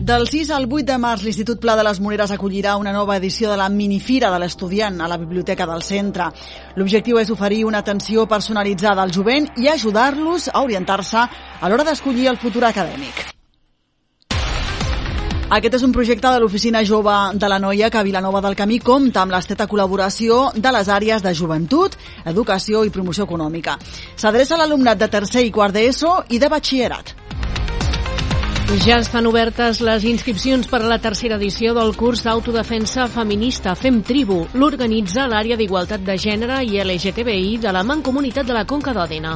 Del 6 al 8 de març, l'Institut Pla de les Moreres acollirà una nova edició de la Minifira de l'Estudiant a la Biblioteca del Centre. L'objectiu és oferir una atenció personalitzada al jovent i ajudar-los a orientar-se a l'hora d'escollir el futur acadèmic. Aquest és un projecte de l'Oficina Jove de la Noia que a Vilanova del Camí compta amb l'esteta col·laboració de les àrees de joventut, educació i promoció econòmica. S'adreça a l'alumnat de tercer i quart d'ESO i de batxillerat. Ja estan obertes les inscripcions per a la tercera edició del curs d'autodefensa feminista Fem Tribu. L'organitza l'àrea d'Igualtat de Gènere i LGTBI de la Mancomunitat de la Conca d'Òdena.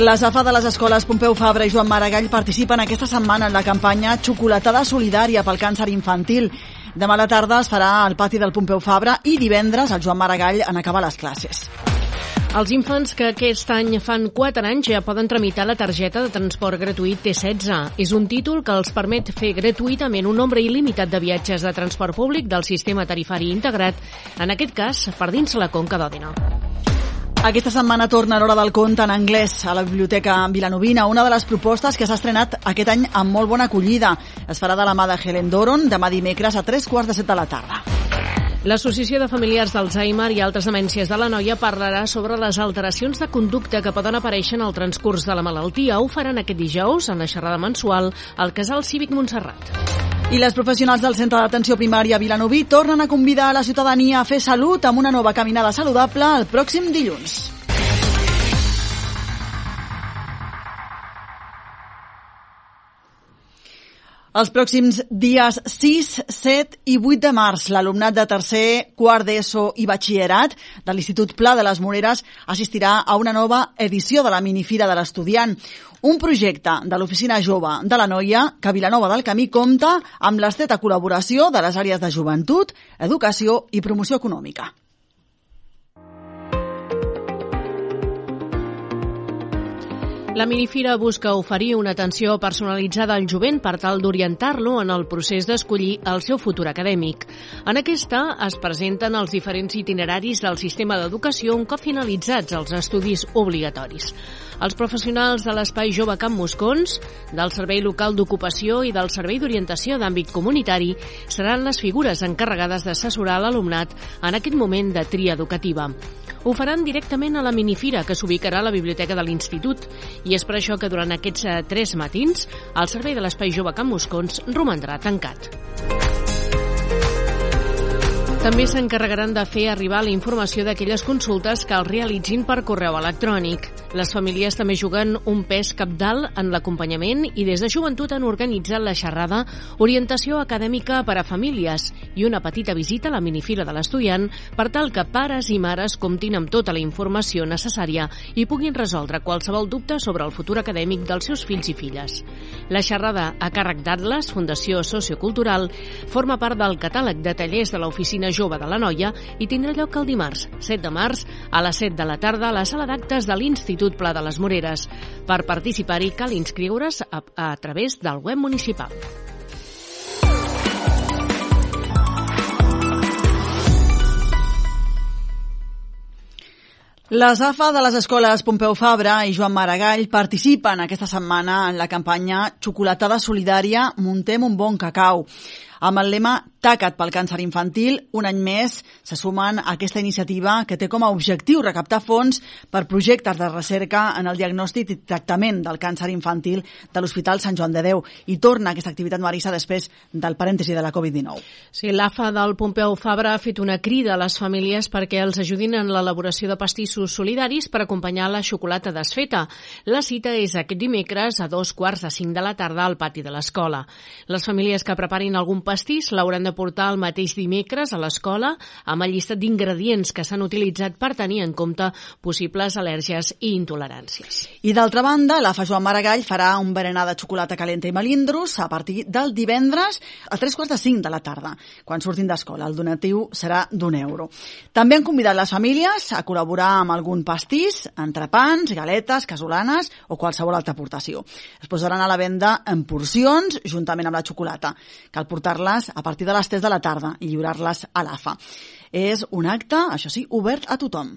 La SAFA de les escoles Pompeu Fabra i Joan Maragall participen aquesta setmana en la campanya Xocolatada Solidària pel càncer infantil. Demà a la tarda es farà al pati del Pompeu Fabra i divendres el Joan Maragall en acabar les classes. Els infants que aquest any fan 4 anys ja poden tramitar la targeta de transport gratuït T16. És un títol que els permet fer gratuïtament un nombre il·limitat de viatges de transport públic del sistema tarifari integrat, en aquest cas per dins la Conca d'Òdena. Aquesta setmana torna l'hora del conte en anglès a la Biblioteca Vilanovina, una de les propostes que s'ha estrenat aquest any amb molt bona acollida. Es farà de la mà de Helen Doron demà dimecres a tres quarts de set de la tarda. L'Associació de Familiars d'Alzheimer i altres demències de la noia parlarà sobre les alteracions de conducta que poden aparèixer en el transcurs de la malaltia. Ho faran aquest dijous en la xerrada mensual al Casal Cívic Montserrat. I les professionals del Centre d'Atenció Primària Vilanoví tornen a convidar a la ciutadania a fer salut amb una nova caminada saludable el pròxim dilluns. Els pròxims dies 6, 7 i 8 de març, l'alumnat de tercer, quart d'ESO i batxillerat de l'Institut Pla de les Moreres assistirà a una nova edició de la minifira de l'estudiant. Un projecte de l'Oficina Jove de la Noia que Vilanova del Camí compta amb l'estreta col·laboració de les àrees de joventut, educació i promoció econòmica. La minifira busca oferir una atenció personalitzada al jovent per tal d'orientar-lo en el procés d'escollir el seu futur acadèmic. En aquesta es presenten els diferents itineraris del sistema d'educació un cop finalitzats els estudis obligatoris. Els professionals de l'Espai Jove Camp Moscons, del Servei Local d'Ocupació i del Servei d'Orientació d'Àmbit Comunitari seran les figures encarregades d'assessorar l'alumnat en aquest moment de tria educativa. Ho faran directament a la minifira que s'ubicarà a la biblioteca de l'Institut i és per això que durant aquests eh, tres matins el servei de l'Espai Jove Camp Moscons romandrà tancat. També s'encarregaran de fer arribar la informació d'aquelles consultes que els realitzin per correu electrònic. Les famílies també juguen un pes capdalt en l'acompanyament i des de joventut han organitzat la xerrada Orientació acadèmica per a famílies i una petita visita a la minifira de l'estudiant per tal que pares i mares comptin amb tota la informació necessària i puguin resoldre qualsevol dubte sobre el futur acadèmic dels seus fills i filles. La xerrada a càrrec d'Atlas, Fundació Sociocultural, forma part del catàleg de tallers de l'Oficina Jove de la Noia i tindrà lloc el dimarts, 7 de març, a les 7 de la tarda a la sala d'actes de l'Institut Pla de les Moreres. Per participar-hi cal inscriure's a, a través del web municipal. Les AFA de les escoles Pompeu Fabra i Joan Maragall participen aquesta setmana en la campanya Xocolatada Solidària Muntem un bon cacau. Amb el lema Taca't pel càncer infantil, un any més se sumen a aquesta iniciativa que té com a objectiu recaptar fons per projectes de recerca en el diagnòstic i tractament del càncer infantil de l'Hospital Sant Joan de Déu. I torna aquesta activitat, Marisa, després del parèntesi de la Covid-19. Sí, l'AFA del Pompeu Fabra ha fet una crida a les famílies perquè els ajudin en l'elaboració de pastissos solidaris per acompanyar la xocolata desfeta. La cita és aquest dimecres a dos quarts de cinc de la tarda al pati de l'escola. Les famílies que preparin algun pastís l'hauran de portar el mateix dimecres a l'escola amb el llistat d'ingredients que s'han utilitzat per tenir en compte possibles al·lèrgies i intoleràncies. I d'altra banda, la Fa Joan Maragall farà un berenar de xocolata calenta i melindros a partir del divendres a tres quarts de cinc de la tarda, quan surtin d'escola. El donatiu serà d'un euro. També han convidat les famílies a col·laborar amb algun pastís, entrepans, galetes, casolanes o qualsevol altra aportació. Es posaran a la venda en porcions juntament amb la xocolata. Cal portar-les a partir de les 3 de la tarda i lliurar-les a l'AFA. És un acte, això sí, obert a tothom.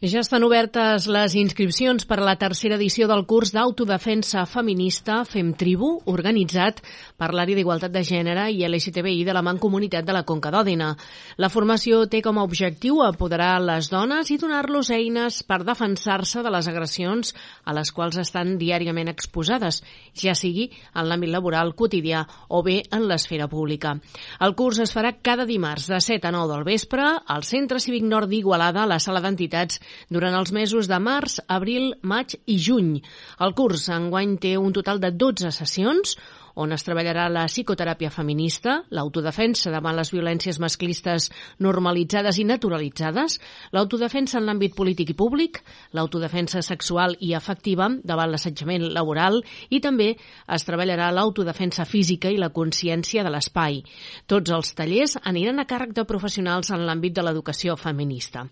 Ja estan obertes les inscripcions per a la tercera edició del curs d'autodefensa feminista Fem Tribu, organitzat per l'àrea d'Igualtat de Gènere i LGTBI de la Mancomunitat de la Conca d'Òdena. La formació té com a objectiu apoderar les dones i donar-los eines per defensar-se de les agressions a les quals estan diàriament exposades, ja sigui en l'àmbit laboral quotidià o bé en l'esfera pública. El curs es farà cada dimarts de 7 a 9 del vespre al Centre Cívic Nord d'Igualada, a la sala d'entitats durant els mesos de març, abril, maig i juny. El curs enguany té un total de 12 sessions on es treballarà la psicoteràpia feminista, l'autodefensa davant les violències masclistes normalitzades i naturalitzades, l'autodefensa en l'àmbit polític i públic, l'autodefensa sexual i afectiva davant l'assetjament laboral i també es treballarà l'autodefensa física i la consciència de l'espai. Tots els tallers aniran a càrrec de professionals en l'àmbit de l'educació feminista.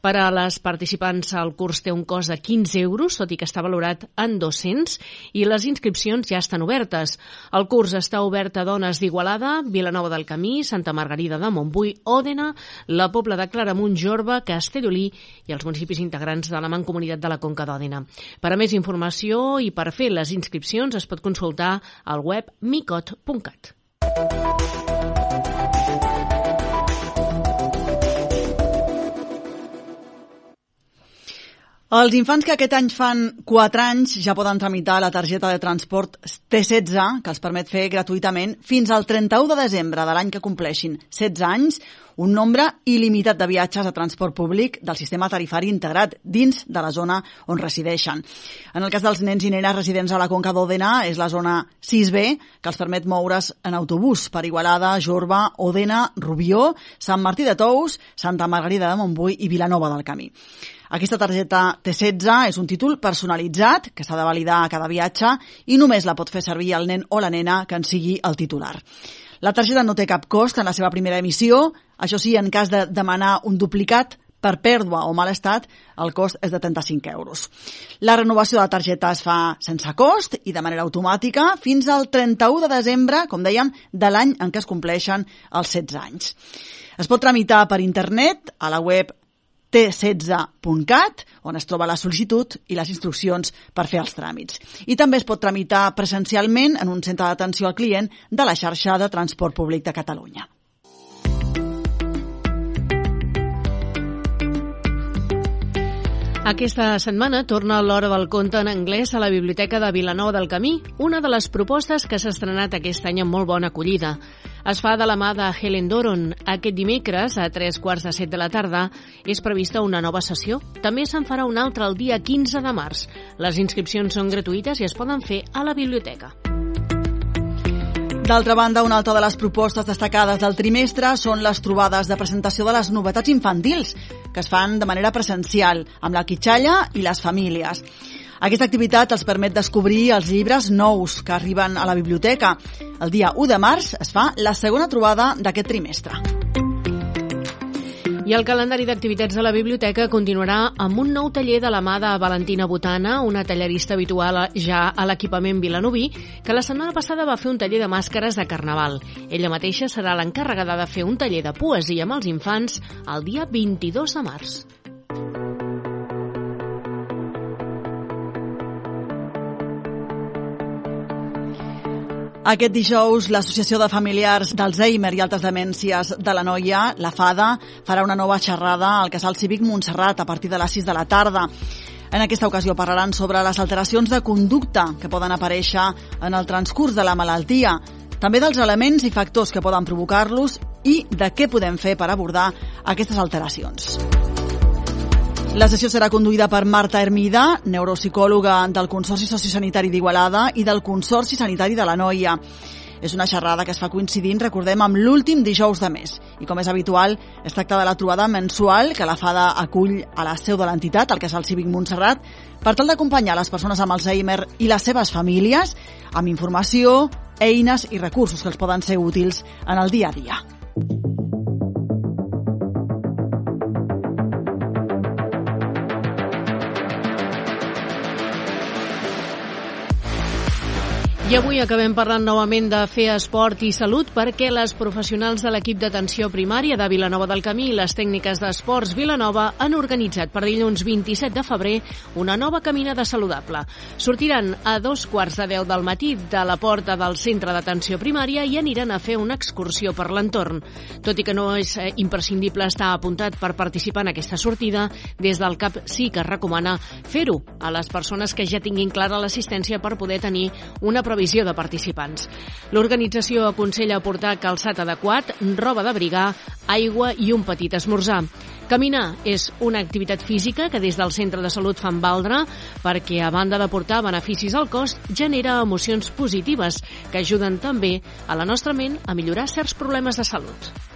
Per a les participants, el curs té un cost de 15 euros, tot i que està valorat en 200, i les inscripcions ja estan obertes. El curs està obert a dones d'Igualada, Vilanova del Camí, Santa Margarida de Montbui, Òdena, la Pobla de Claramunt, Jorba, Castellolí i els municipis integrants de la Mancomunitat de la Conca d'Òdena. Per a més informació i per fer les inscripcions es pot consultar al web micot.cat. Els infants que aquest any fan 4 anys ja poden tramitar la targeta de transport T16, que els permet fer gratuïtament fins al 31 de desembre de l'any que compleixin 16 anys, un nombre il·limitat de viatges a transport públic del sistema tarifari integrat dins de la zona on resideixen. En el cas dels nens i nenes residents a la Conca d'Òdena és la zona 6B, que els permet moure's en autobús per Igualada, Jorba, Òdena, Rubió, Sant Martí de Tous, Santa Margarida de Montbui i Vilanova del Camí. Aquesta targeta T16 és un títol personalitzat que s'ha de validar a cada viatge i només la pot fer servir el nen o la nena que en sigui el titular. La targeta no té cap cost en la seva primera emissió, això sí, en cas de demanar un duplicat per pèrdua o mal estat, el cost és de 35 euros. La renovació de la targeta es fa sense cost i de manera automàtica fins al 31 de desembre, com dèiem, de l'any en què es compleixen els 16 anys. Es pot tramitar per internet a la web t16.cat, on es troba la sol·licitud i les instruccions per fer els tràmits. I també es pot tramitar presencialment en un centre d'atenció al client de la xarxa de transport públic de Catalunya. Aquesta setmana torna l'Hora del Conte en anglès a la Biblioteca de Vilanova del Camí, una de les propostes que s'ha estrenat aquest any amb molt bona acollida. Es fa de la mà de Helen Doron. Aquest dimecres, a tres quarts de set de la tarda, és prevista una nova sessió. També se'n farà una altra el dia 15 de març. Les inscripcions són gratuïtes i es poden fer a la biblioteca. D'altra banda, una altra de les propostes destacades del trimestre són les trobades de presentació de les novetats infantils, que es fan de manera presencial, amb la quitxalla i les famílies. Aquesta activitat els permet descobrir els llibres nous que arriben a la biblioteca. El dia 1 de març es fa la segona trobada d'aquest trimestre. I el calendari d'activitats de la biblioteca continuarà amb un nou taller de la mà de Valentina Botana, una tallerista habitual ja a l'equipament vilanoví, que la setmana passada va fer un taller de màscares de Carnaval. Ella mateixa serà l'encarregada de fer un taller de poesia amb els infants el dia 22 de març. Aquest dijous, l'Associació de Familiars d'Alzheimer i Altres Demències de la Noia, la FADA, farà una nova xerrada al Casal Cívic Montserrat a partir de les 6 de la tarda. En aquesta ocasió parlaran sobre les alteracions de conducta que poden aparèixer en el transcurs de la malaltia, també dels elements i factors que poden provocar-los i de què podem fer per abordar aquestes alteracions. La sessió serà conduïda per Marta Hermida, neuropsicòloga del Consorci Sociosanitari d'Igualada i del Consorci Sanitari de la Noia. És una xerrada que es fa coincidint, recordem, amb l'últim dijous de mes. I com és habitual, es tracta de la trobada mensual que la FADA acull a la seu de l'entitat, al Casal Cívic Montserrat, per tal d'acompanyar les persones amb Alzheimer i les seves famílies amb informació, eines i recursos que els poden ser útils en el dia a dia. I avui acabem parlant novament de fer esport i salut perquè les professionals de l'equip d'atenció primària de Vilanova del Camí i les tècniques d'esports Vilanova han organitzat per dilluns 27 de febrer una nova caminada saludable. Sortiran a dos quarts de deu del matí de la porta del centre d'atenció primària i aniran a fer una excursió per l'entorn. Tot i que no és eh, imprescindible estar apuntat per participar en aquesta sortida, des del CAP sí que es recomana fer-ho a les persones que ja tinguin clara l'assistència per poder tenir una previsió previsió de participants. L'organització aconsella portar calçat adequat, roba d'abrigar, aigua i un petit esmorzar. Caminar és una activitat física que des del centre de salut fan valdre perquè, a banda de portar beneficis al cos, genera emocions positives que ajuden també a la nostra ment a millorar certs problemes de salut.